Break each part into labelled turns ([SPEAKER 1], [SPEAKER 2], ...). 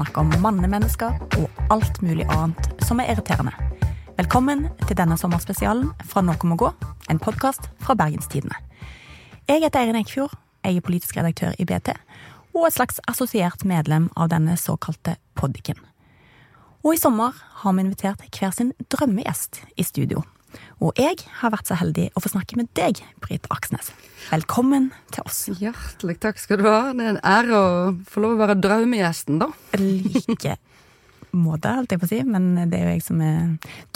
[SPEAKER 1] snakke om mannemennesker og alt mulig annet som er irriterende. Velkommen til denne sommerspesialen fra Noe må gå, en podkast fra Bergenstidene. Jeg heter Eirin Eikfjord, jeg er politisk redaktør i BT, og et slags assosiert medlem av denne såkalte poddiken. Og i sommer har vi invitert hver sin drømmegjest i studio. Og jeg har vært så heldig å få snakke med deg, Britt Aksnes. Velkommen til oss.
[SPEAKER 2] Hjertelig takk skal du ha. Det er en ære å få lov å være drømmegjesten, da.
[SPEAKER 1] Like måte, holdt jeg på å si, men det er jo jeg som er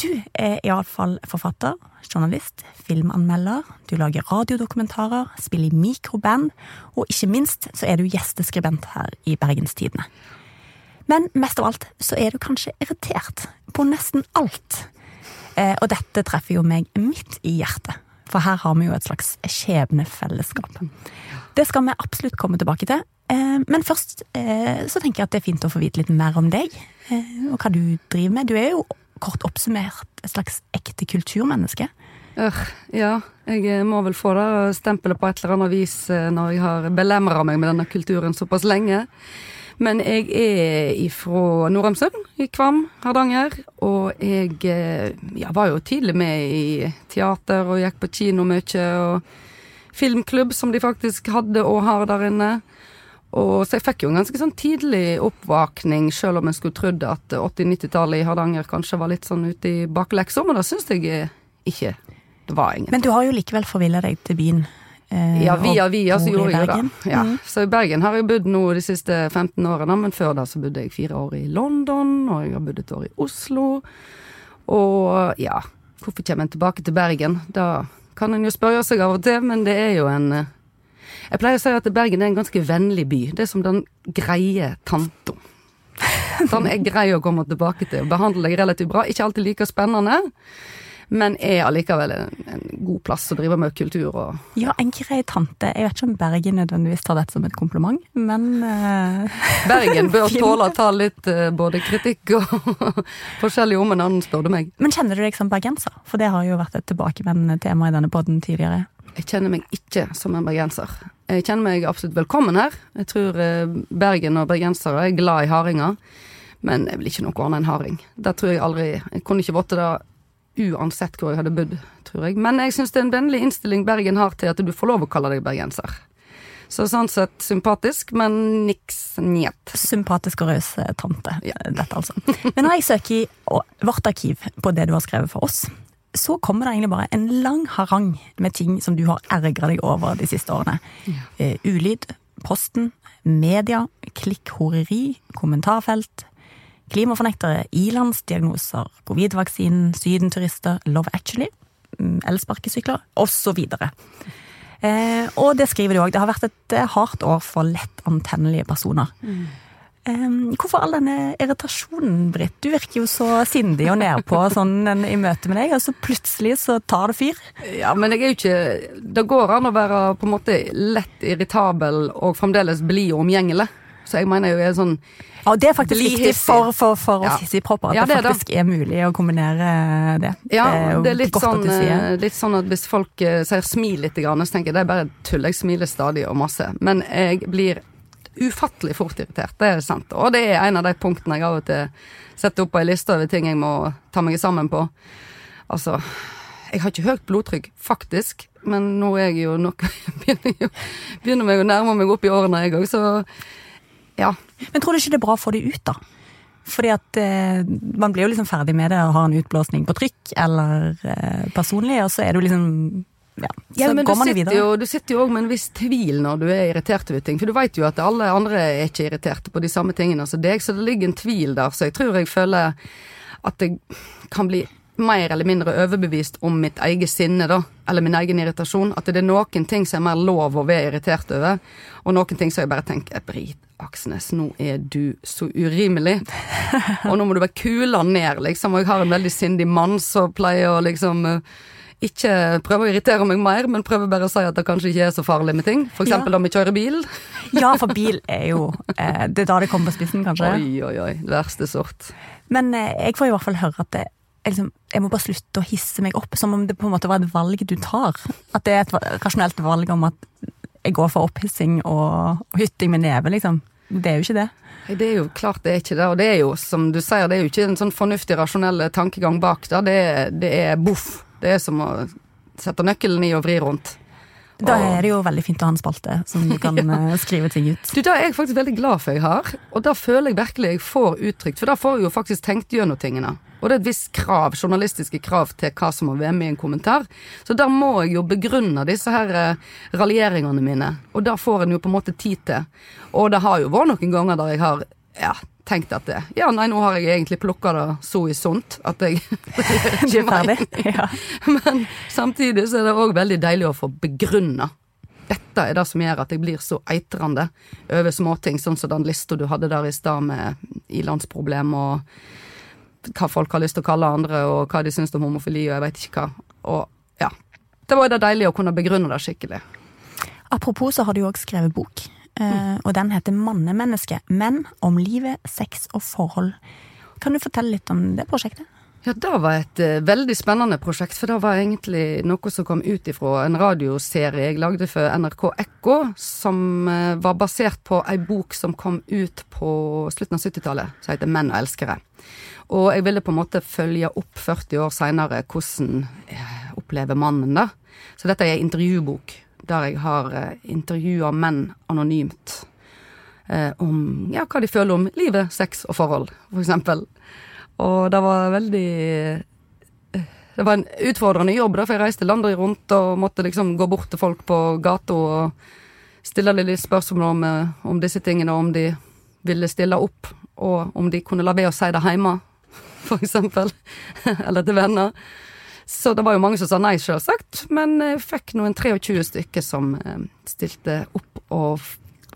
[SPEAKER 1] Du er iallfall forfatter, journalist, filmanmelder, du lager radiodokumentarer, spiller i mikroband, og ikke minst så er du gjesteskribent her i Bergenstidene. Men mest av alt så er du kanskje irritert på nesten alt. Eh, og dette treffer jo meg midt i hjertet, for her har vi jo et slags skjebnefellesskap. Det skal vi absolutt komme tilbake til. Eh, men først eh, så tenker jeg at det er fint å få vite litt mer om deg, og hva du driver med. Du er jo kort oppsummert et slags ekte kulturmenneske.
[SPEAKER 2] Ja, jeg må vel få det stempelet på et eller annet vis når jeg har belemra meg med denne kulturen såpass lenge. Men jeg er ifra Nordheimsund, i Kvam, Hardanger. Og jeg eh, ja, var jo tidlig med i teater og gikk på kino mye. Og filmklubb, som de faktisk hadde og har der inne. Og så jeg fikk jo en ganske sånn tidlig oppvåkning, selv om en skulle trodd at 80-90-tallet i Hardanger kanskje var litt sånn ute i bakleksa, men det syns jeg ikke. Det var ingen.
[SPEAKER 1] Men du har jo likevel forvilla deg til byen
[SPEAKER 2] Eh, ja, via via så gjorde jeg det. Ja. Mm. Så i Bergen har jeg bodd nå de siste 15 årene, men før da så bodde jeg fire år i London, og jeg har bodd et år i Oslo. Og ja, hvorfor kommer en tilbake til Bergen? Da kan en jo spørre seg av og til, men det er jo en eh, Jeg pleier å si at Bergen er en ganske vennlig by. Det er som den greie tanta. Den er grei å komme tilbake til Behandler behandle deg relativt bra. Ikke alltid like spennende men er allikevel en, en, god plass å drive med kultur og
[SPEAKER 1] Ja, en grei tante. Jeg vet ikke om Bergen nødvendigvis tar dette som et kompliment, men uh,
[SPEAKER 2] Bergen bør tåle å ta litt uh, både kritikk og forskjellige om en annen, spør du meg.
[SPEAKER 1] Men kjenner du deg som bergenser? For det har jo vært et tilbakevendende tema i denne poden tidligere.
[SPEAKER 2] Jeg kjenner meg ikke som en bergenser. Jeg kjenner meg absolutt velkommen her. Jeg tror uh, Bergen og bergensere er glad i haringer. Men jeg vil ikke noe annet enn haring. Det tror jeg aldri Jeg kunne ikke vært det uansett hvor jeg hadde bodd, tror jeg. Men jeg syns det er en vennlig innstilling Bergen har til at du får lov å kalle deg bergenser. Så sånn sett sympatisk, men niks njet.
[SPEAKER 1] Sympatisk og raus eh, tante, ja. dette altså. Men når jeg søker i vårt arkiv på det du har skrevet for oss, så kommer det egentlig bare en lang harang med ting som du har ergra deg over de siste årene. Ja. Uh, ulyd, Posten, media, klikkhoreri, kommentarfelt, Klimafornektere, ilandsdiagnoser, covid-vaksinen, sydenturister, Love Actually, mm, elsparkesykler osv. Eh, og det skriver de òg. Det har vært et eh, hardt år for lett antennelige personer. Mm. Eh, hvorfor all denne irritasjonen, Britt? Du virker jo så sindig og nedpå sånn i møte med deg, og så plutselig så tar det fyr.
[SPEAKER 2] Ja, men jeg er jo ikke Det går an å være på en måte lett irritabel og fremdeles blid og omgjengelig. Så jeg mener jo jeg er sånn
[SPEAKER 1] ja, det er faktisk viktig for, for, for oss hissigpropper at ja, det, det faktisk er mulig å kombinere det.
[SPEAKER 2] Ja, det er, det er litt, sånn, eh, litt, sånn, at hvis folk uh, sier smil litt, så tenker jeg det er bare tull. Jeg smiler stadig og masse. Men jeg blir ufattelig fort irritert. Det er sant. Og det er en av de punktene jeg av og til setter opp på ei liste over ting jeg må ta meg sammen på. Altså Jeg har ikke høyt blodtrykk, faktisk. Men nå er jeg jo nok Begynner, begynner meg å nærme meg opp i årene, jeg òg, så ja.
[SPEAKER 1] Men tror du ikke det er bra å få det ut, da? Fordi at eh, man blir jo liksom ferdig med det og har en utblåsning på trykk eller eh, personlig, og så er du liksom ja, så
[SPEAKER 2] ja, går man videre. Jo, du sitter jo òg med en viss tvil når du er irritert over ting. For du veit jo at alle andre er ikke irriterte på de samme tingene som deg, så det ligger en tvil der. Så jeg tror jeg føler at jeg kan bli mer eller mindre overbevist om mitt eget sinne, da. Eller min egen irritasjon. At det er noen ting som er mer lov å være irritert over, og noen ting som jeg bare tenker Brit, Aksnes, nå er du så urimelig. Og nå må du bare kule ned, liksom. Og jeg har en veldig sindig mann som pleier å liksom eh, ikke prøve å irritere meg mer, men prøve bare å si at det kanskje ikke er så farlig med ting. Eksempel ja. om vi kjører bil.
[SPEAKER 1] ja, for bil er jo eh, Det er da det kommer på spissen, kanskje.
[SPEAKER 2] Oi, oi, oi. Verste sort.
[SPEAKER 1] Men eh, jeg får i hvert fall høre at det, jeg, liksom, jeg må bare slutte å hisse meg opp, som om det på en måte var et valg du tar. At det er et rasjonelt valg om at jeg går for opphissing og, og hytting med neve, liksom. det er jo ikke det.
[SPEAKER 2] Det er jo klart det er ikke det, og det er jo som du sier, det er jo ikke en sånn fornuftig, rasjonell tankegang bak det. Det det er boff. Det er som å sette nøkkelen i og vri rundt.
[SPEAKER 1] Da er det jo veldig fint å ha en spalte som du kan ja. skrive ting ut.
[SPEAKER 2] Du, Det er jeg faktisk veldig glad for jeg har, og da føler jeg virkelig jeg får uttrykt, for da får jeg jo faktisk tenkt gjennom tingene. Og det er et visst krav, journalistiske krav til hva som må være med i en kommentar. Så da må jeg jo begrunne disse her eh, raljeringene mine, og da får en jo på en måte tid til. Og det har jo vært noen ganger der jeg har ja, tenkt at det, ja, nei, nå har jeg egentlig plukka det så i sunt at jeg
[SPEAKER 1] Du er ferdig? Ja.
[SPEAKER 2] Men samtidig så er det òg veldig deilig å få begrunna. Dette er det som gjør at jeg blir så eitrende over småting, sånn som den lista du hadde der i stad med ilandsproblem og hva folk har lyst til å kalle andre, og hva de syns om homofili, og jeg veit ikke hva. Og ja. Det var jo det deilig å kunne begrunne det skikkelig.
[SPEAKER 1] Apropos så har du òg skrevet bok, eh, og den heter 'Mannemenneske menn om livet, sex og forhold'. Kan du fortelle litt om det prosjektet?
[SPEAKER 2] Ja, det var et uh, veldig spennende prosjekt, for det var egentlig noe som kom ut ifra en radioserie jeg lagde for NRK Ekko, som uh, var basert på ei bok som kom ut på slutten av 70-tallet, som heter 'Menn og elskere'. Og jeg ville på en måte følge opp 40 år seinere hvordan jeg opplever mannen det. Så dette er ei intervjubok der jeg har uh, intervjua menn anonymt. Eh, om ja, hva de føler om livet, sex og forhold, for eksempel. Og det var veldig eh, Det var en utfordrende jobb, da, for jeg reiste landet rundt og måtte liksom gå bort til folk på gata og stille litt spørsmål om, eh, om disse tingene, om de ville stille opp, og om de kunne la være å si det hjemme, for eksempel. Eller til venner. Så det var jo mange som sa nei, selvsagt, men jeg fikk noen 23 stykker som eh, stilte opp og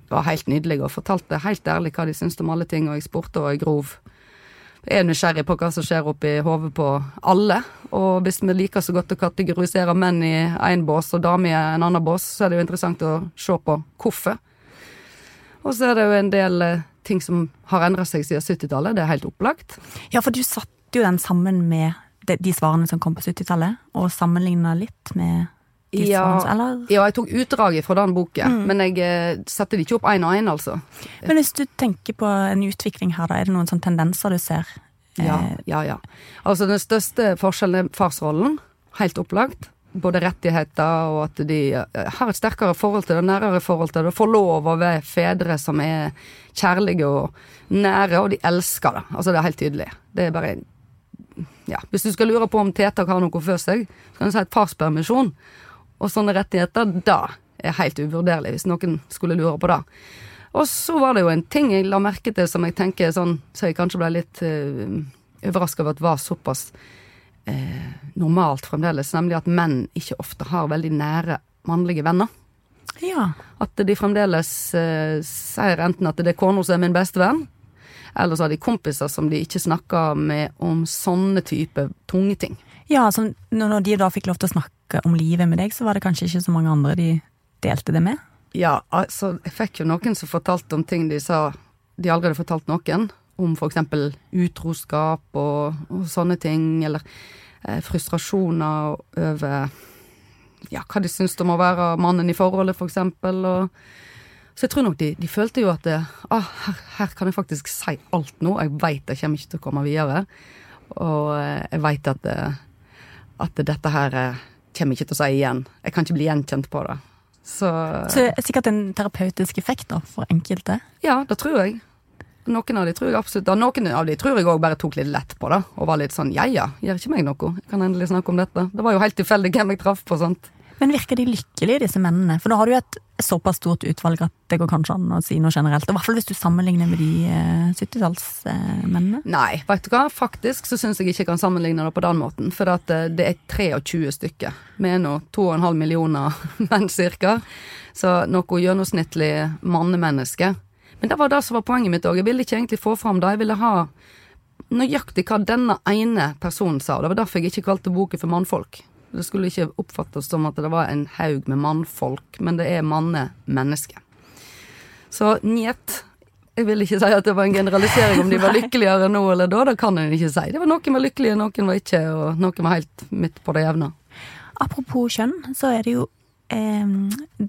[SPEAKER 2] var helt nydelige og fortalte helt ærlig hva de syntes om alle ting, og jeg spurte og jeg grov. Er nysgjerrig på hva som skjer oppi hodet på alle, og hvis vi liker så godt å kategorisere menn i én bås og damer i en annen bås, så er det jo interessant å se på hvorfor. Og så er det jo en del eh, ting som har endra seg siden 70-tallet, det er helt opplagt.
[SPEAKER 1] Ja, for du satte jo den sammen med de svarene som kom på 70-tallet, og sammenligna litt med de
[SPEAKER 2] Ja.
[SPEAKER 1] Eller
[SPEAKER 2] Ja, jeg tok utdraget fra den boken, men jeg setter satte det ikke opp én og én, altså.
[SPEAKER 1] Men hvis du tenker på en utvikling her, da, er det noen sånne tendenser du ser?
[SPEAKER 2] Ja,
[SPEAKER 1] Eh,
[SPEAKER 2] ja, ja. Altså, den største forskjellen er farsrollen. Helt opplagt. Både rettigheter og at de eh, har et sterkere forhold til det, nærere forhold til det. Får lov å være fedre som er kjærlige og nære, og de elsker det. Altså, det er helt tydelig. Det er bare Ja. Hvis du skal lure på om tiltak har noe for seg, så kan du si at farspermisjon og sånne rettigheter, da er helt uvurderlig, hvis noen skulle lure på det. Og så var det jo en ting jeg la merke til som jeg tenker sånn, så jeg kanskje ble litt uh, overraska over at var såpass eh, normalt fremdeles, nemlig at menn ikke ofte har veldig nære mannlige venner.
[SPEAKER 1] ja.
[SPEAKER 2] At de fremdeles eh, sier enten at det er kona som er min beste venn, eller så har de kompiser som de ikke snakker med om sånne type tunge ting.
[SPEAKER 1] Ja, så når de da fikk lov til å snakke om livet med deg, så var det kanskje ikke så mange andre de delte det med?
[SPEAKER 2] Ja, altså, jeg fikk jo noen som fortalte om ting de sa de aldri hadde fortalt noen. Om eksempel utroskap og, og sånne ting, eller eh, frustrasjoner over ja, hva de syns om å være mannen i forholdet, for eksempel. Og, så jeg tror nok de, de følte jo at det, ah, her, her kan jeg faktisk si alt nå. Jeg veit jeg kommer ikke til å komme videre. Og eh, jeg veit at, eh, at dette her eh, kommer ikke til å si igjen. Jeg kan ikke bli gjenkjent på det. Så,
[SPEAKER 1] Så det er sikkert en terapeutisk effekt da, for enkelte.
[SPEAKER 2] ja, det tror jeg. Noen av de tror jeg absolutt Noen av de tror jeg òg bare tok litt lett på det, og var litt sånn ja ja, gjør ikke meg noe, jeg kan endelig snakke om dette. Det var jo helt tilfeldig hvem jeg traff på, sant.
[SPEAKER 1] Men virker de lykkelige, disse mennene? For da har du jo et såpass stort utvalg at det går kanskje an å si noe generelt. I hvert fall hvis du sammenligner med de eh, 70-tallsmennene.
[SPEAKER 2] Nei, vet du hva, faktisk så syns jeg ikke jeg kan sammenligne det på den måten, for at eh, det er 23 stykker. Vi er nå 2,5 millioner menn cirka, så noe gjennomsnittlig mannemenneske. Men det var det som var poenget mitt òg. Jeg ville ikke egentlig få fram det. Jeg ville ha nøyaktig hva denne ene personen sa. og Det var derfor jeg ikke kalte boken for mannfolk. Det skulle ikke oppfattes som at det var en haug med mannfolk, men det er mannemenneske. Så njet. Jeg vil ikke si at det var en generalisering om de var lykkeligere nå eller da. Det kan en ikke si. Det var Noen var lykkelige, noen var ikke, og noen var helt midt på det jevne.
[SPEAKER 1] Apropos kjønn, så er det jo eh,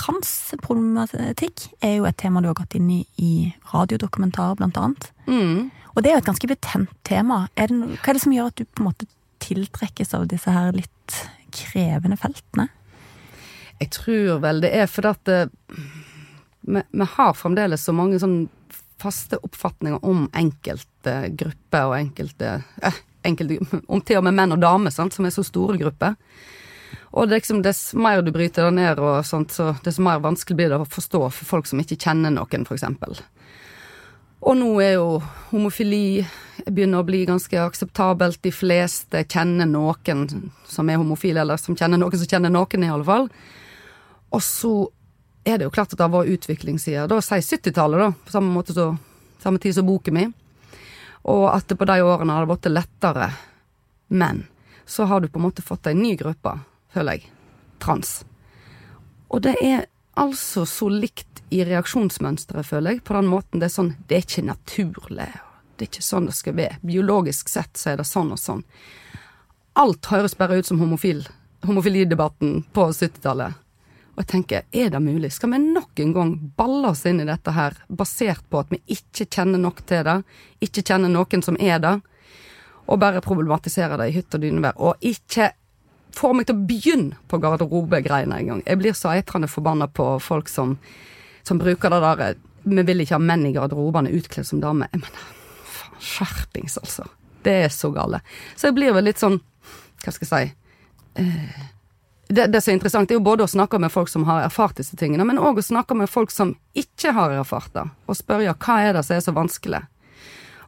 [SPEAKER 1] Transproblematikk er jo et tema du har gått inn i i radiodokumentarer, blant annet.
[SPEAKER 2] Mm.
[SPEAKER 1] Og det er jo et ganske betent tema. Er det, hva er det som gjør at du på en måte tiltrekkes av disse her litt krevende feltene?
[SPEAKER 2] Jeg tror vel det er fordi at eh, vi, har fremdeles så mange sånn faste oppfatninger om enkelte grupper og enkelte, eh, enkelte Om til og med menn og damer, sant, som er så store grupper. Og det er liksom, dess mer du bryter det ned, og sånt, så dess mer vanskelig blir det å forstå for folk som ikke kjenner noen, eksempel. Og nå er jo homofili begynner å bli ganske akseptabelt. De fleste kjenner noen som er homofile, eller som kjenner noen som kjenner noen, i alle fall. Og så er det jo klart at det var utviklingssider. Da sier 70-tallet, da, på samme måte så samme tid som boken min. Og at det på de årene har det blitt lettere. Men så har du på en måte fått en ny gruppe, føler jeg. Trans. Og det er altså så likt i reaksjonsmønsteret, føler jeg. På den måten det er sånn Det er ikke naturlig. Det er ikke sånn det skal være. Biologisk sett så er det sånn og sånn. Alt høres bare ut som homofil, homofilidebatten på 70-tallet. Og jeg tenker, er det mulig? Skal vi nok en gang balle oss inn i dette her, basert på at vi ikke kjenner nok til det, ikke kjenner noen som er det, og bare problematisere det i hytt og dynevær, og ikke få meg til å begynne på garderobegreiene en gang. Jeg blir så eitrende forbanna på folk som, som bruker det der Vi vil ikke ha menn i garderobene utkledd som damer. Jeg mener, faen, skjerpings, altså. Det er så gale. Så jeg blir vel litt sånn, hva skal jeg si eh, det, det som er interessant, er jo både å snakke med folk som har erfart disse tingene, men òg å snakke med folk som ikke har erfart det, og spørre hva er det som er så vanskelig.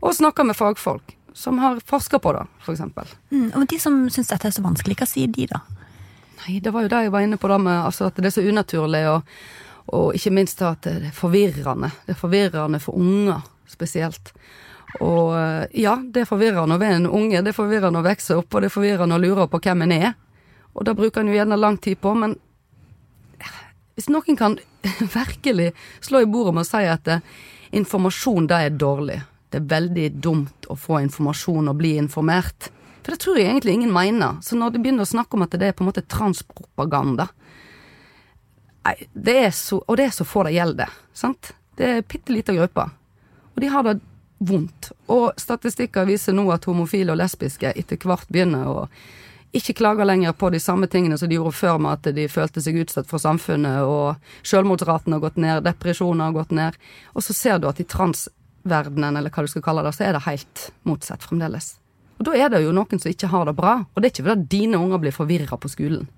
[SPEAKER 2] Og snakke med fagfolk som har forska på det, eksempel.
[SPEAKER 1] Mm, og de som syns dette er så vanskelig, hva sier de da?
[SPEAKER 2] Nei, det var jo det jeg var inne på, da med altså, at det er så unaturlig, og, og ikke minst da at det er forvirrende. Det er forvirrende for unger spesielt. Og eh, ja, det er forvirrende å være en unge, det er forvirrende å vokse opp, og det er forvirrende å lure på hvem en er. Og det bruker en jo gjerne lang tid på, men hvis noen kan virkelig slå i bordet med å si at eh, informasjon, det er dårlig. Det er veldig dumt å få informasjon og bli informert. For det tror jeg egentlig ingen mener. Så når de begynner å snakke om at det er på en måte transpropaganda Nei, det er så, og det er så få det gjelder, sant? Det er bitte lita gruppe. Og de har det vondt. Og statistikker viser nå at homofile og lesbiske etter hvert begynner å ikke klager lenger på de samme tingene som de gjorde før med at de følte seg utstøtt fra samfunnet, og selvmordsraten har gått ned, depresjoner har gått ned. Og så ser du at i transverdenen, eller hva du skal kalle det, så er det helt motsatt fremdeles. Og da er det jo noen som ikke har det bra, og det er ikke fordi dine unger blir forvirra på skolen.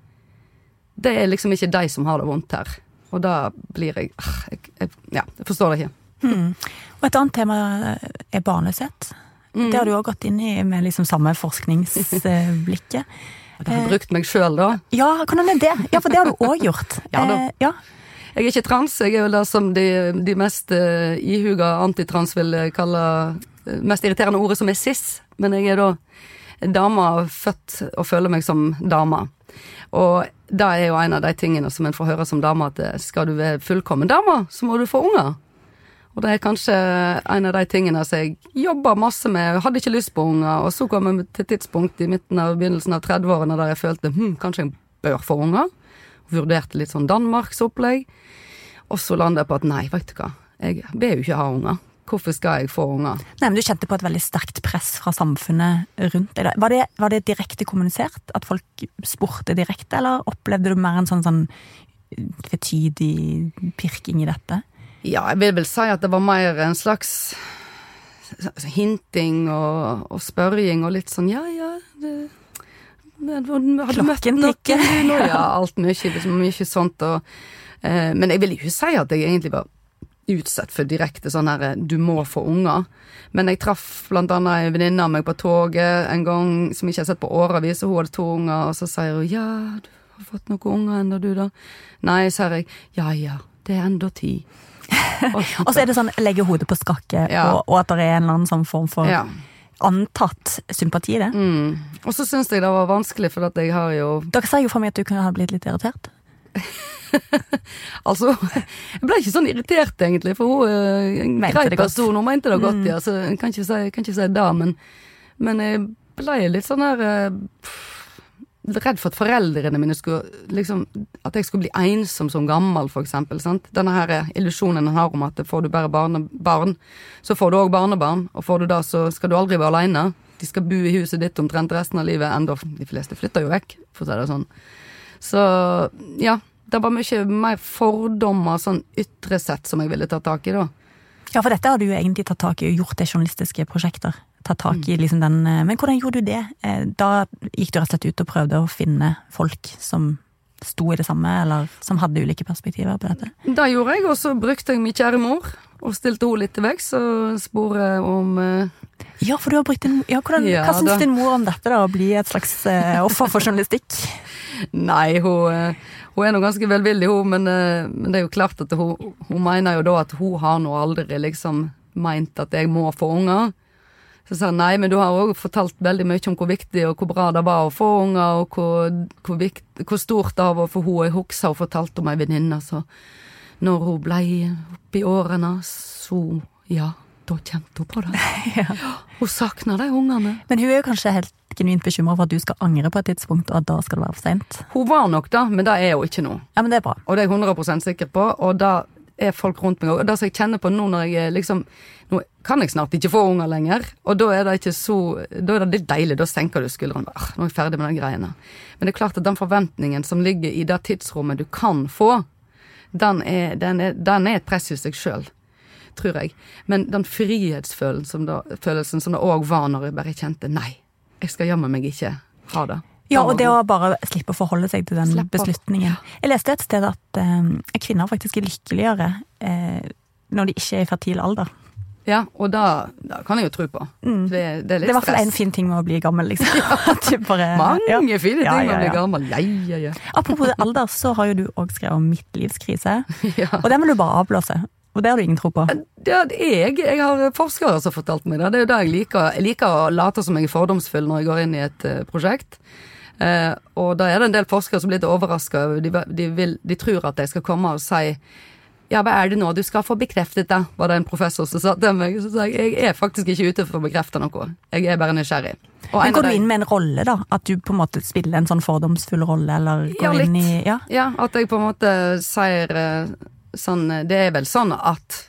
[SPEAKER 2] Det er liksom ikke de som har det vondt her. Og da blir jeg, ah, jeg, jeg Ja, jeg forstår det ikke.
[SPEAKER 1] Mm. Og et annet tema er barnløshet.
[SPEAKER 2] Mm.
[SPEAKER 1] Det har du òg gått inn i med liksom samme forskningsblikket.
[SPEAKER 2] Jeg har brukt meg sjøl, da.
[SPEAKER 1] Ja, kan er det. Ja, for det har du òg gjort.
[SPEAKER 2] Ja da.
[SPEAKER 1] Eh, ja.
[SPEAKER 2] Jeg er ikke trans, jeg er vel det som de, de mest uh, ihuga antitrans vil kalle uh, mest irriterende ordet, som er cis. Men jeg er da dame, født og føler meg som dame. Og det er jo en av de tingene som en får høre som dame, at eh, skal du være fullkommen dame, så må du få unger. Og det er kanskje en av de tingene som jeg jobber masse med. Hadde ikke lyst på unger, og så kom jeg til et tidspunkt i midten av begynnelsen av 30-årene der jeg følte hm, kanskje jeg bør få unger. Vurderte litt sånn Danmarks opplegg. Og så landet jeg på at nei, vet du hva, jeg vil jo ikke ha unger. Hvorfor skal jeg få unger?
[SPEAKER 1] Nei, men Du kjente på et veldig sterkt press fra samfunnet rundt deg. Var det, var det direkte kommunisert? At folk spurte direkte, eller opplevde du mer en sånn, sånn tvetydig pirking i dette?
[SPEAKER 2] Ja, jeg vil vel si at det var mer en slags hinting og, og spørring og litt sånn ja, ja det, du møtt
[SPEAKER 1] Klokken tikker.
[SPEAKER 2] Ja, alt mye, mye sånt. Og, eh, men jeg vil ikke si at jeg egentlig var utsatt for direkte sånn her eh, du må få unger. Men jeg traff blant annet en venninne av meg på toget en gang som ikke har sett på årevis, og hun hadde to unger, og så sier hun ja, du har fått noen unger ennå, du da? Nei, sier jeg. Ja ja, det er enda ti.
[SPEAKER 1] Og så er det sånn legge hodet på skakke,
[SPEAKER 2] Ja.
[SPEAKER 1] og, og at det er en eller annen sånn form for
[SPEAKER 2] Ja.
[SPEAKER 1] Antatt sympati i det.
[SPEAKER 2] Mm. Og så syns jeg det var vanskelig, for at jeg har jo
[SPEAKER 1] Dere sa jo for meg at du kunne ha blitt litt irritert.
[SPEAKER 2] Altså, jeg ble ikke sånn irritert, egentlig, for hun er en grei person. Hun mente det godt,
[SPEAKER 1] Mm.
[SPEAKER 2] ja, så jeg kan ikke si, kan ikke si det, men, men jeg ble litt sånn her eh, pff, redd for at foreldrene mine skulle liksom At jeg skulle bli ensom som gammel, for eksempel. Sant? Denne her illusjonen en har om at får du bare barne, barn, så får du òg barnebarn. Og får du det, så skal du aldri være aleine. De skal bo i huset ditt omtrent resten av livet, enda de fleste flytter jo vekk, for å si det sånn. Så ja, det var mye mer fordommer, sånn ytre sett, som jeg ville ta tak i, da.
[SPEAKER 1] Ja, for dette har du jo egentlig tatt tak i og gjort det journalistiske prosjekter. Tatt tak i liksom den eh, Men hvordan gjorde du det? Eh, Da gikk du rett og slett ut og prøvde å finne folk som sto i det samme, eller som hadde ulike perspektiver på dette?
[SPEAKER 2] Det gjorde jeg, og så brukte jeg min kjære mor. Og stilte henne litt til vekks og sporet om eh,
[SPEAKER 1] Ja, for du har brukt en ja, hvordan,
[SPEAKER 2] Ja,
[SPEAKER 1] Hva syns
[SPEAKER 2] da.
[SPEAKER 1] din mor om dette, da? Å bli et slags offer for journalistikk?
[SPEAKER 2] Nei, hun, hun er nå ganske velvillig, hun, men, men det er jo klart at hun, hun mener jo da at hun har nå aldri liksom meint at jeg må få unger. Så sa han nei, men du har òg fortalt veldig mye om hvor viktig og hvor bra det var å få unger, og hvor, hvor, vikt, hvor stort det var for henne. Jeg husker hun fortalte om ei venninne, så når hun blei oppi årene, så ja, da kjente hun på det.
[SPEAKER 1] Ja.
[SPEAKER 2] Hun savna de ungene.
[SPEAKER 1] Men hun er jo kanskje helt genuint bekymra for at du skal angre på et tidspunkt, og at da skal det være for seint.
[SPEAKER 2] Hun var nok det, men det er hun ikke nå.
[SPEAKER 1] Ja, men det er bra.
[SPEAKER 2] Og det er jeg 100% sikker på, og da er folk rundt meg. Og det som jeg kjenner på nå når jeg er liksom Nå kan jeg snart ikke få unger lenger, og da er det ikke så Da er det litt deilig, da senker du skuldrene. Nå er jeg ferdig med de greiene. Men det er klart at den forventningen som ligger i det tidsrommet du kan få, den er, den er, den er et press i seg sjøl. Tror jeg. Men den frihetsfølelsen som det òg var når jeg bare kjente nei, jeg skal jammen meg ikke ha det.
[SPEAKER 1] Ja, og det å bare slippe å forholde seg til den
[SPEAKER 2] Slippe å-
[SPEAKER 1] beslutningen. Jeg leste et sted at eh, kvinner faktisk er lykkeligere eh, når de ikke er i fertil alder.
[SPEAKER 2] Ja, og da, da kan jeg jo tro på. Det, det er
[SPEAKER 1] Det
[SPEAKER 2] litt
[SPEAKER 1] er i hvert fall
[SPEAKER 2] stress.
[SPEAKER 1] fin ting med å bli gammel, liksom. Bare,
[SPEAKER 2] Mange
[SPEAKER 1] ja.
[SPEAKER 2] fine ting
[SPEAKER 1] Ja,
[SPEAKER 2] med å bli gammel. Ja, ja, ja.
[SPEAKER 1] Apropos alder, så har jo du òg skrevet om midtlivskrise.
[SPEAKER 2] ja.
[SPEAKER 1] Og den vil du bare avblåse. Og det har du ingen tro på.
[SPEAKER 2] Det er jeg. Jeg har forskere som har fortalt meg det. Det er jo det jeg liker. Jeg liker å late som jeg er fordomsfull når jeg går inn i et eh, prosjekt. Eh, og da er det en del forskere som blir litt overraska. De, de, vil- de tror at jeg skal komme og si ja, hva er det nå du skal få bekreftet, da? Var det en professor som sa til meg. Så sa jeg jeg er faktisk ikke ute for å bekrefte noe. Jeg er bare nysgjerrig.
[SPEAKER 1] Men går du inn med en rolle, da? At du på en måte spiller en sånn fordomsfull rolle, eller går
[SPEAKER 2] Ja, litt.
[SPEAKER 1] inn i Ja.
[SPEAKER 2] Ja, at jeg på en måte sier eh, sånn Det er vel sånn at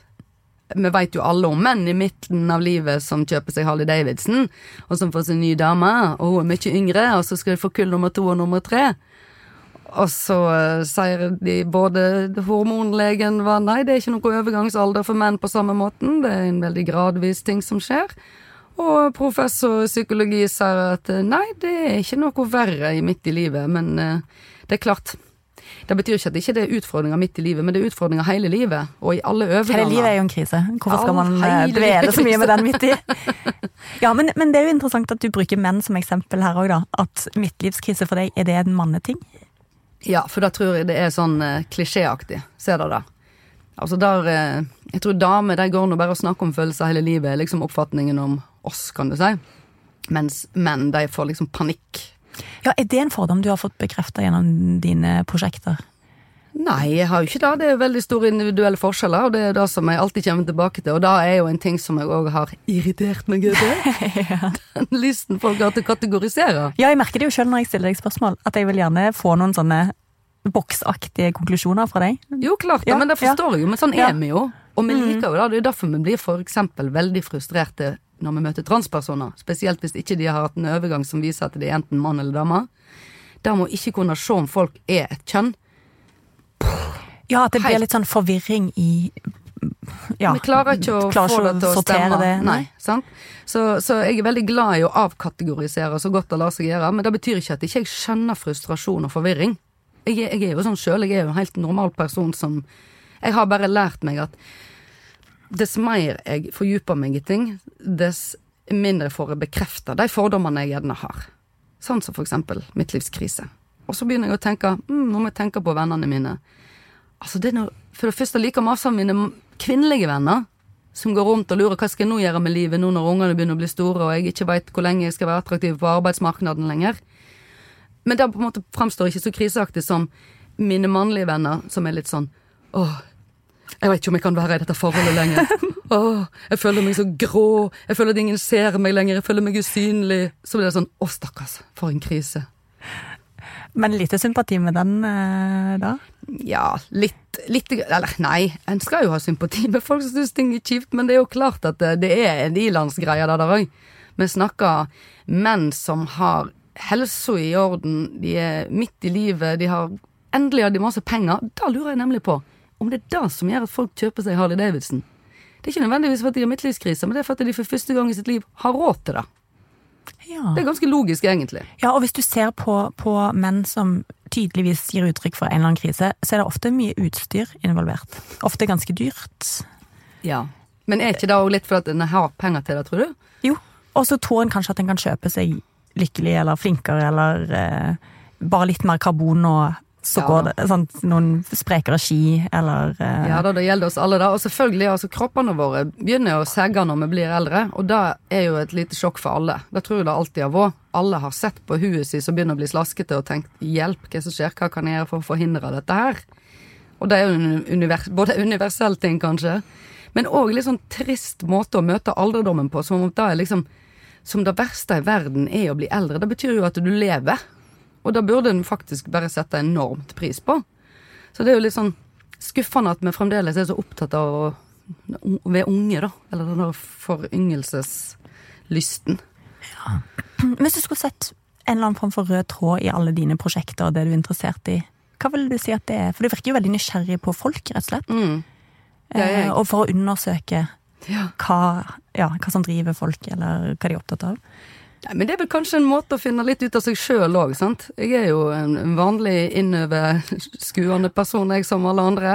[SPEAKER 2] vi veit jo alle om menn i midten av livet som kjøper seg Harley Davidson, og som får seg ny dame, og hun er mye yngre, og så skal de få kull nummer to og nummer tre. Og så uh, sier de både hormonlegen var nei, det er ikke noe overgangsalder for menn på samme måten, det er en veldig gradvis ting som skjer. Og professor psykologi sier at eh, nei, det er ikke noe verre midt i livet, men uh, det er klart. Det betyr ikke at det ikke er utfordringer midt i livet, men det er utfordringer hele livet, og i alle overganger.
[SPEAKER 1] Hele livet er jo en krise. Hvorfor skal man eh, dvele så mye med den midt i? Ja, men, men det er jo interessant at du bruker menn som eksempel her òg, da. At midtlivskrise for deg, er det en manneting?
[SPEAKER 2] Ja, for da tror jeg det er sånn eh, klisjéaktig. Ser dere det? Altså der eh, Jeg tror damer de går nå bare og snakker om følelser hele livet, liksom oppfatningen om oss, kan du si. Mens menn, de får liksom panikk.
[SPEAKER 1] Ja, Er det en fordom du har fått bekrefta gjennom dine prosjekter?
[SPEAKER 2] Nei, jeg har jo ikke det. Det er veldig store individuelle forskjeller, og det er det som jeg alltid kommer tilbake til. Og det er jo en ting som jeg òg har irritert meg over. Den listen folk har til å kategorisere.
[SPEAKER 1] Ja, jeg merker det jo sjøl når jeg stiller deg spørsmål, at jeg vil gjerne få noen sånne boksaktige konklusjoner fra deg.
[SPEAKER 2] Jo, klart det,
[SPEAKER 1] Ja,
[SPEAKER 2] men det forstår jeg jo. Men sånn
[SPEAKER 1] Ja.
[SPEAKER 2] er vi jo. Og vi liker jo det. Det er derfor vi blir for eksempel veldig frustrerte når vi møter transpersoner. Spesielt hvis ikke de har hatt en overgang som viser at de er enten mann eller dame. Da må ikke kunne se om folk er et kjønn.
[SPEAKER 1] Ja, at det blir litt sånn forvirring i ja,
[SPEAKER 2] vi klarer ikke å
[SPEAKER 1] klarer
[SPEAKER 2] få det til å stemme.
[SPEAKER 1] Det,
[SPEAKER 2] Nei, sant? Så, så jeg er veldig glad i å avkategorisere så godt det lar seg gjøre, men det betyr ikke at jeg ikke skjønner frustrasjon og forvirring. Jeg, jeg er jo sånn sjøl, jeg er jo en helt normal person som Jeg har bare lært meg at dess mer jeg fordyper meg i ting, dess mindre får jeg bekrefta de fordommene jeg gjerne har. Sånn som for eksempel mitt livs krise. Og så begynner jeg å tenke mm, nå må jeg tenke på vennene mine. Altså det er noe, For det første liker masse av mine kvinnelige venner som går rundt og lurer hva skal jeg nå gjøre med livet nå når ungene begynner å bli store og jeg ikke veit hvor lenge jeg skal være attraktiv på arbeidsmarkedet lenger. Men det på en måte framstår ikke så kriseaktig som mine mannlige venner som er litt sånn åh, jeg vet ikke om jeg kan være i dette forholdet lenger. Åh, jeg føler meg så grå, jeg føler at ingen ser meg lenger, jeg føler meg usynlig. Så blir det sånn å stakkars, for en krise.
[SPEAKER 1] Men lite sympati med den eh, da?
[SPEAKER 2] Ja, litt, litt Eller nei, en skal jo ha sympati med folk som syns ting er kjipt, men det er jo klart at det, det er en ilandsgreie der òg. Vi snakker menn som har helsa i orden, de er midt i livet, de har Endelig har de masse penger. Da lurer jeg nemlig på om det er det som gjør at folk kjøper seg Harley Davidson. Det er ikke nødvendigvis fordi de har midtlivskrise, men det er fordi de for første gang i sitt liv har råd til det.
[SPEAKER 1] Ja.
[SPEAKER 2] Det er ganske logisk, egentlig.
[SPEAKER 1] ja, og hvis du ser på, på menn som tydeligvis gir uttrykk for en eller annen krise, så er det ofte mye utstyr involvert. Ofte ganske dyrt.
[SPEAKER 2] Ja. Men er ikke det òg litt fordi en har penger til det, tror du?
[SPEAKER 1] Jo, og så tror en kanskje at en kan kjøpe seg lykkelig eller flinkere eller eh, bare litt mer karbon og så
[SPEAKER 2] Ja.
[SPEAKER 1] går det sånn, noen sprekere ski eller eh,
[SPEAKER 2] Ja da, det gjelder oss alle da. Og selvfølgelig, altså kroppene våre begynner å segge når vi blir eldre, og det er jo et lite sjokk for alle. Det tror jeg det alltid har vært. Alle har sett på huet sitt som begynner å bli slaskete og tenkt 'hjelp, hva som skjer, hva kan jeg gjøre for å forhindre dette her'? Og det er jo en univers, både universell ting, kanskje, men òg litt sånn trist måte å møte alderdommen på, som om det er liksom Som det verste i verden er å bli eldre. Det betyr jo at du lever. Og det burde en faktisk bare sette enormt pris på. Så det er jo litt sånn skuffende at vi fremdeles er så opptatt av å ved unge, da. Eller den der foryngelseslysten.
[SPEAKER 1] Hvis du skulle sett en eller annen form for rød tråd i alle dine prosjekter og det du er interessert i, hva vil du si at det er? For du virker jo veldig nysgjerrig på folk, rett og slett.
[SPEAKER 2] Mm.
[SPEAKER 1] Eh, og for å undersøke
[SPEAKER 2] Ja.
[SPEAKER 1] hva, ja, hva som driver folk, eller hva de er opptatt av.
[SPEAKER 2] Nei, men det er vel kanskje en måte å finne litt ut av seg sjøl òg, sant. Jeg er jo en vanlig innoverskuende person, jeg som alle andre.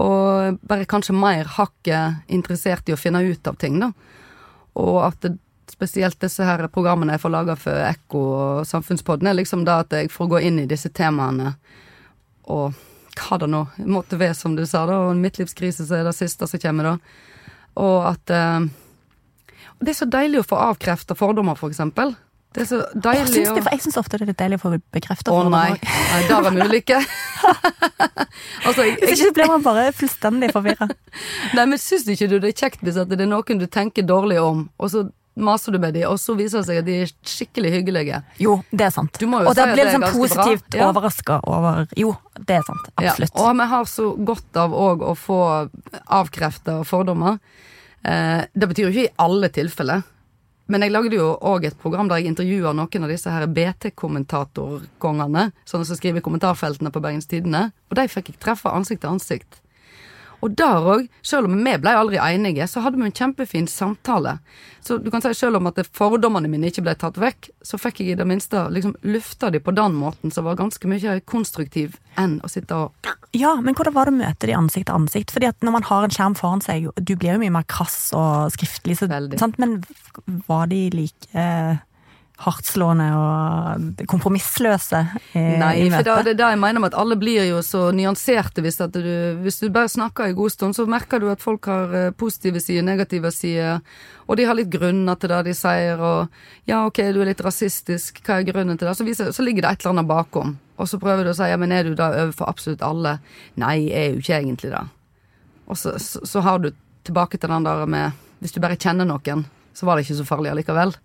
[SPEAKER 2] Og bare kanskje mer hakket interessert i å finne ut av ting, da. Og at det, spesielt disse her programmene jeg får laga for Ekko og Samfunnspodden, er liksom da at jeg får gå inn i disse temaene og hva det nå måtte være, som du sa, da. Og en midtlivskrise så er det siste som kommer, da. Og at eh, Det er så deilig å få avkrefta fordommer, for eksempel. Det er så deilig
[SPEAKER 1] syns
[SPEAKER 2] å
[SPEAKER 1] det, jeg syns ofte det er litt deilig å få bekrefta
[SPEAKER 2] Å nei. nei, der er vi ulike. altså, jeg,
[SPEAKER 1] Hvis ikke blir man bare fullstendig forvirra.
[SPEAKER 2] nei, men syns ikke du det er kjekt hvis det er noen du tenker dårlig om, og så maser du med dem, og så viser det seg at de er skikkelig hyggelige?
[SPEAKER 1] Jo, det er sant.
[SPEAKER 2] Du
[SPEAKER 1] Og da blir sånn
[SPEAKER 2] bra.
[SPEAKER 1] positivt
[SPEAKER 2] Ja.
[SPEAKER 1] overraska over Jo, det er sant. Absolutt.
[SPEAKER 2] Ja, og vi har så godt av òg å få avkrefta fordommer. Eh, det betyr jo ikke i alle tilfeller. Men jeg lagde jo òg et program der jeg intervjua noen av disse her BT-kommentatorkongene, sånne som skriver i kommentarfeltene på Bergens Tidende, og de fikk jeg treffe ansikt til ansikt. Og der òg, selv om vi ble aldri enige, så hadde vi en kjempefin samtale. Så du kan si selv om at fordommene mine ikke ble tatt vekk, så fikk jeg i det minste liksom lufta de på den måten som var ganske mye konstruktiv enn å sitte og
[SPEAKER 1] Ja, men hvordan var det å møte de ansikt til ansikt? Fordi at når man har en skjerm foran seg, du blir jo mye mer krass og skriftlig, så, sant? men var de like eh, hardtslående og kompromissløse i,
[SPEAKER 2] Nei,
[SPEAKER 1] i
[SPEAKER 2] for da, det er det jeg mener med at alle blir jo så nyanserte hvis, du, hvis du bare snakker en god stund, så merker du at folk har eh, positive sider, negative sider, og de har litt grunner til det de sier, og ja, ok, du er litt rasistisk, hva er grunnen til det? Så, viser, så ligger det et eller annet bakom, og så prøver du å si ja, men er du da overfor absolutt alle? Nei, jeg er jo ikke egentlig det. Og så, så, så har du tilbake til den der med hvis du bare kjenner noen, så var det ikke så farlig allikevel.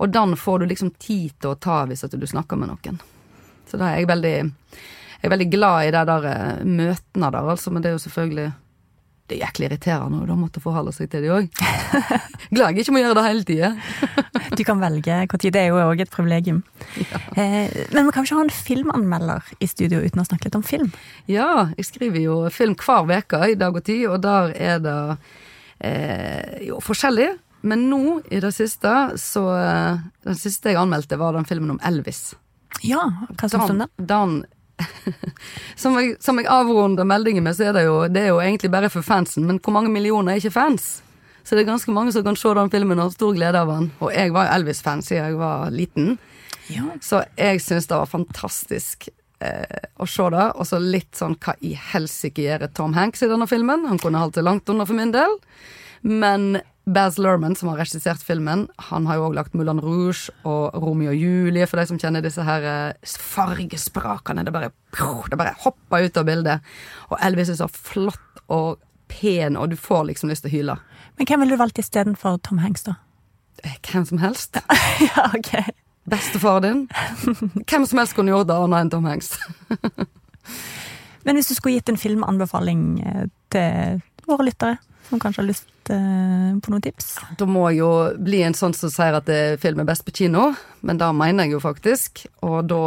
[SPEAKER 2] Og den får du liksom tid til å ta hvis at du snakker med noen. Så da er jeg veldig Jeg er veldig glad i de der eh, møtene der, altså, men det er jo selvfølgelig Det er jæklig irriterende å da måtte forholde seg til de òg. glad jeg ikke må gjøre det hele tida.
[SPEAKER 1] Du kan velge når. Det er jo òg et privilegium. Eh, men vi kan ikke ha en filmanmelder i studio uten å snakke litt om film.
[SPEAKER 2] Ja, jeg skriver jo film hver uke i Dag og Tid, og der er det eh, jo forskjellig. Men nå i det siste, så eh, Den siste jeg anmeldte, var den filmen om Elvis.
[SPEAKER 1] Ja, hva syns du om den?
[SPEAKER 2] den som, jeg, som jeg avrunder meldingen med, så er det jo Det er jo egentlig bare for fansen, men hvor mange millioner er ikke fans? Så det er ganske mange som kan se den filmen og har stor glede av den. Og jeg var jo Elvis-fan siden jeg var liten,
[SPEAKER 1] Ja.
[SPEAKER 2] så jeg syns det var fantastisk eh, å se det. Og så litt sånn hva i helsike gjør Tom Hanks i denne filmen? Han kunne holdt det langt under for min del. Men Baz Lerman, som har regissert filmen, han har jo òg lagt Moulin Rouge og Romeo og Julie, for de som kjenner disse her eh, fargesprakene. Det bare, det bare hopper ut av bildet. Og Elvis er så flott og pen, og du får liksom lyst til å hyle.
[SPEAKER 1] Men hvem ville du valgt istedenfor Tom Hanks, da?
[SPEAKER 2] Eh, Hvem som helst.
[SPEAKER 1] ja, ok.
[SPEAKER 2] Bestefar din. Hvem som helst kunne gjort det annet enn Tom Hanks.
[SPEAKER 1] Men hvis du skulle gitt en filmanbefaling eh, til våre lyttere, som kanskje har lyst eh, på noen tips?
[SPEAKER 2] Da må jo bli en sånn som sier at film er best på kino, men det mener jeg jo faktisk. Og da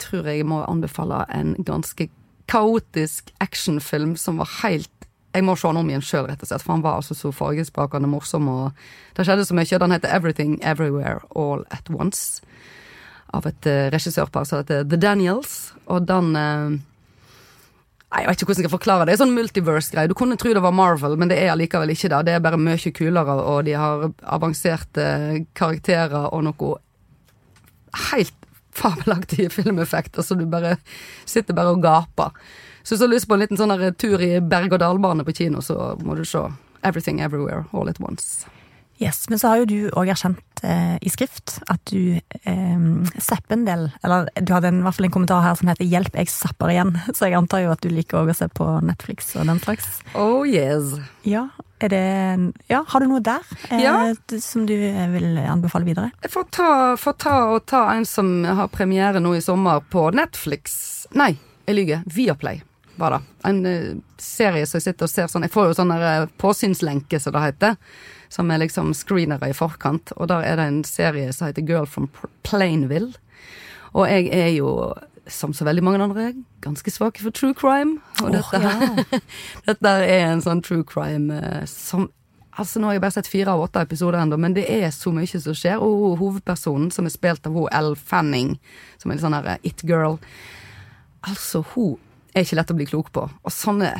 [SPEAKER 2] tror jeg jeg må anbefale en ganske kaotisk actionfilm som var helt jeg må se han om igjen sjøl, rett og slett, for han var altså så fargesprakende morsom. og Det skjedde så mye. Den heter Everything Everywhere All At Once. Av et uh, regissørpar som heter The Daniels. Og den uh, Jeg vet ikke hvordan jeg skal forklare det. Det er sånn multiverse-greie. Du kunne tro det var Marvel, men det er allikevel ikke det. Det er bare mye kulere, og de har avanserte karakterer og noe helt fabelaktige filmeffekter, så du bare sitter bare og gaper. Så hvis du har lyst på en liten sånn tur i berg-og-dal-bane på kino, så må du se Everything Everywhere All At Once.
[SPEAKER 1] Yes, Men så har jo du òg erkjent eh, i skrift at du eh, zapper en del. Eller du hadde en, i hvert fall en kommentar her som heter 'Hjelp, jeg zapper igjen'. Så jeg antar jo at du liker òg å se på Netflix og den slags.
[SPEAKER 2] Oh yes.
[SPEAKER 1] Ja, er det, ja har du noe der eh,
[SPEAKER 2] Ja.
[SPEAKER 1] som du vil anbefale videre?
[SPEAKER 2] Jeg får ta, får ta og ta en som har premiere nå i sommer på Netflix. Nei, jeg lyver. Viaplay bare. En uh, serie som jeg sitter og ser sånn Jeg får jo sånn eh, påsynslenke, som det heter. Som er liksom screenere i forkant. Og der er det en serie som heter Girl from Plainville. Og jeg er jo, som så veldig mange andre, ganske svak for true crime. Og dette,
[SPEAKER 1] ja.
[SPEAKER 2] dette er en sånn true crime eh, som Altså Nå har jeg bare sett fire av åtte episoder ennå, men det er så mye som skjer. Og hovedpersonen, som er spilt av hun Elle Fanning, som er en sånn her it-girl Altså, hun er ikke lett å bli klok på. Og sånne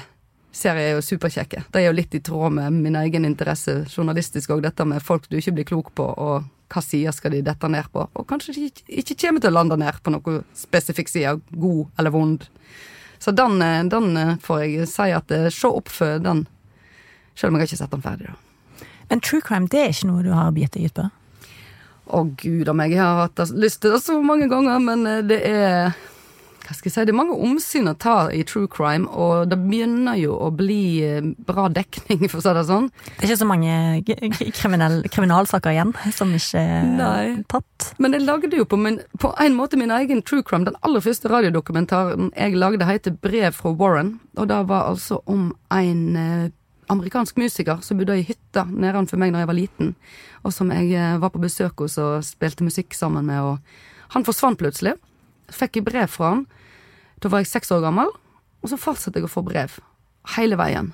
[SPEAKER 2] serier er jo superkjekke. Det er jo litt i tråd med min egen interesse journalistisk òg, dette med folk du ikke blir klok på, og hva sider skal de dette ned på? Og kanskje de ikke, kommer til å lande ned på noe spesifikk side, god eller vond. Så den, eh, den eh, får jeg si at eh, se opp for den, selv om jeg har ikke sett den ferdig, da.
[SPEAKER 1] Men true crime det er ikke noe du har bitt deg ut på?
[SPEAKER 2] Å gud a meg, jeg har hatt lyst til det så mange ganger, men det er Hva skal jeg si, det er mange omsyn å ta i true crime, og det begynner jo å bli eh, bra dekning, for å si det sånn.
[SPEAKER 1] Det er ikke så mange kriminalsaker igjen som ikke er
[SPEAKER 2] Nei.
[SPEAKER 1] tatt.
[SPEAKER 2] Men jeg lagde jo på, min, på en måte min egen true crime. Den aller første radiodokumentaren jeg lagde, heter Brev fra Warren. Og det var altså om en eh, amerikansk musiker som bodde i hytta nedenfor meg da jeg var liten. Og som jeg eh, var på besøk hos og spilte musikk sammen med. Og han forsvant plutselig. Fikk jeg brev fra han. Da var jeg seks år gammel. Og så fortsatte jeg å få brev. Hele veien.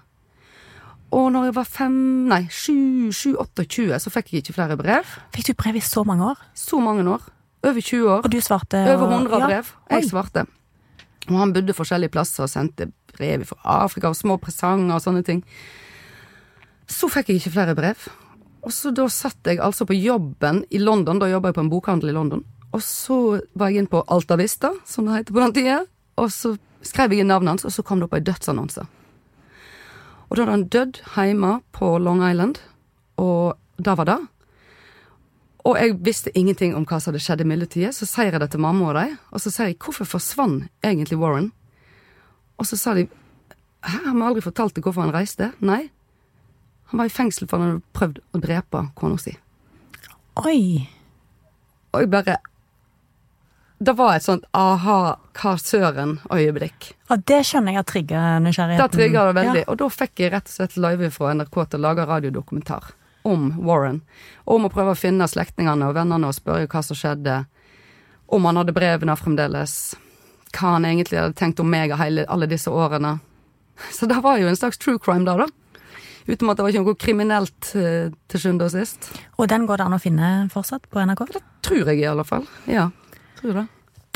[SPEAKER 2] Og når jeg var fem, nei, sju, sju, 28, så fikk jeg ikke flere brev.
[SPEAKER 1] Fikk du brev i så mange år?
[SPEAKER 2] Så mange år. Over 20 år.
[SPEAKER 1] Og du svarte?
[SPEAKER 2] Over
[SPEAKER 1] og- Ja.
[SPEAKER 2] brev.
[SPEAKER 1] Oi.
[SPEAKER 2] Jeg svarte. Og han bodde forskjellige plasser og sendte brev fra Afrika og små presanger og sånne ting. Så fikk jeg ikke flere brev. Og så da satt jeg altså på jobben i London, da jobba jeg på en bokhandel i London. Og så var jeg inn på Alta Vista, som det heter på den tida. Og så skrev jeg inn navnet hans, og så kom det opp ei dødsannonse. Og da hadde han dødd hjemme på Long Island, og det var det. Og jeg visste ingenting om hva som hadde skjedd i midlertidig, så sier jeg det til mamma og de, Og så sier jeg hvorfor forsvant egentlig Warren? Og så sa de hæ, har vi aldri fortalt deg hvorfor han reiste? Nei. Han var i fengsel for han hadde prøvd å drepe kona si.
[SPEAKER 1] Oi.
[SPEAKER 2] Og jeg bare Det var et sånt aha, hva søren-øyeblikk.
[SPEAKER 1] Ja, det skjønner jeg har trigga nysgjerrigheten.
[SPEAKER 2] Det trigga det veldig.
[SPEAKER 1] Ja.
[SPEAKER 2] Og da fikk jeg rett og slett live fra NRK til å lage radiodokumentar om Warren. Om å prøve å finne slektningene og vennene og spørre hva som skjedde. Om han hadde brevene fremdeles. Hva han egentlig hadde tenkt om meg hele, alle disse årene. Så det var jo en slags true crime da, da. Utenom at det var ikke noe kriminelt eh, til sjuende og sist.
[SPEAKER 1] Og den går det an å finne fortsatt på NRK?
[SPEAKER 2] Det Tror jeg i alle fall. Ja, tror det.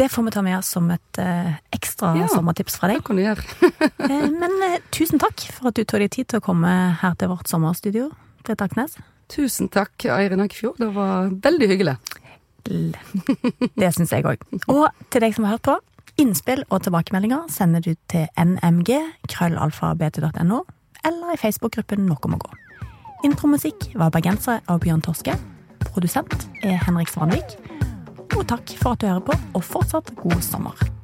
[SPEAKER 1] Det får vi ta med oss som et uh, ekstra
[SPEAKER 2] Ja.
[SPEAKER 1] sommertips fra
[SPEAKER 2] Det
[SPEAKER 1] deg.
[SPEAKER 2] kan du gjøre.
[SPEAKER 1] Eh, men uh, tusen takk for at du tok deg tid til å komme her til vårt sommerstudio. Til Taknes.
[SPEAKER 2] Tusen takk, Eirin Eikefjord. Det var veldig hyggelig.
[SPEAKER 1] Det syns jeg òg. Og til deg som har hørt på, innspill og tilbakemeldinger sender du til nmg krøllalfabt.no eller i Facebook-gruppen Noe må gå. Intromusikk var bergensere av Bjørn Torske. Produsent er Henrik Svanvik. Og takk for at du hører på, og fortsatt god sommer.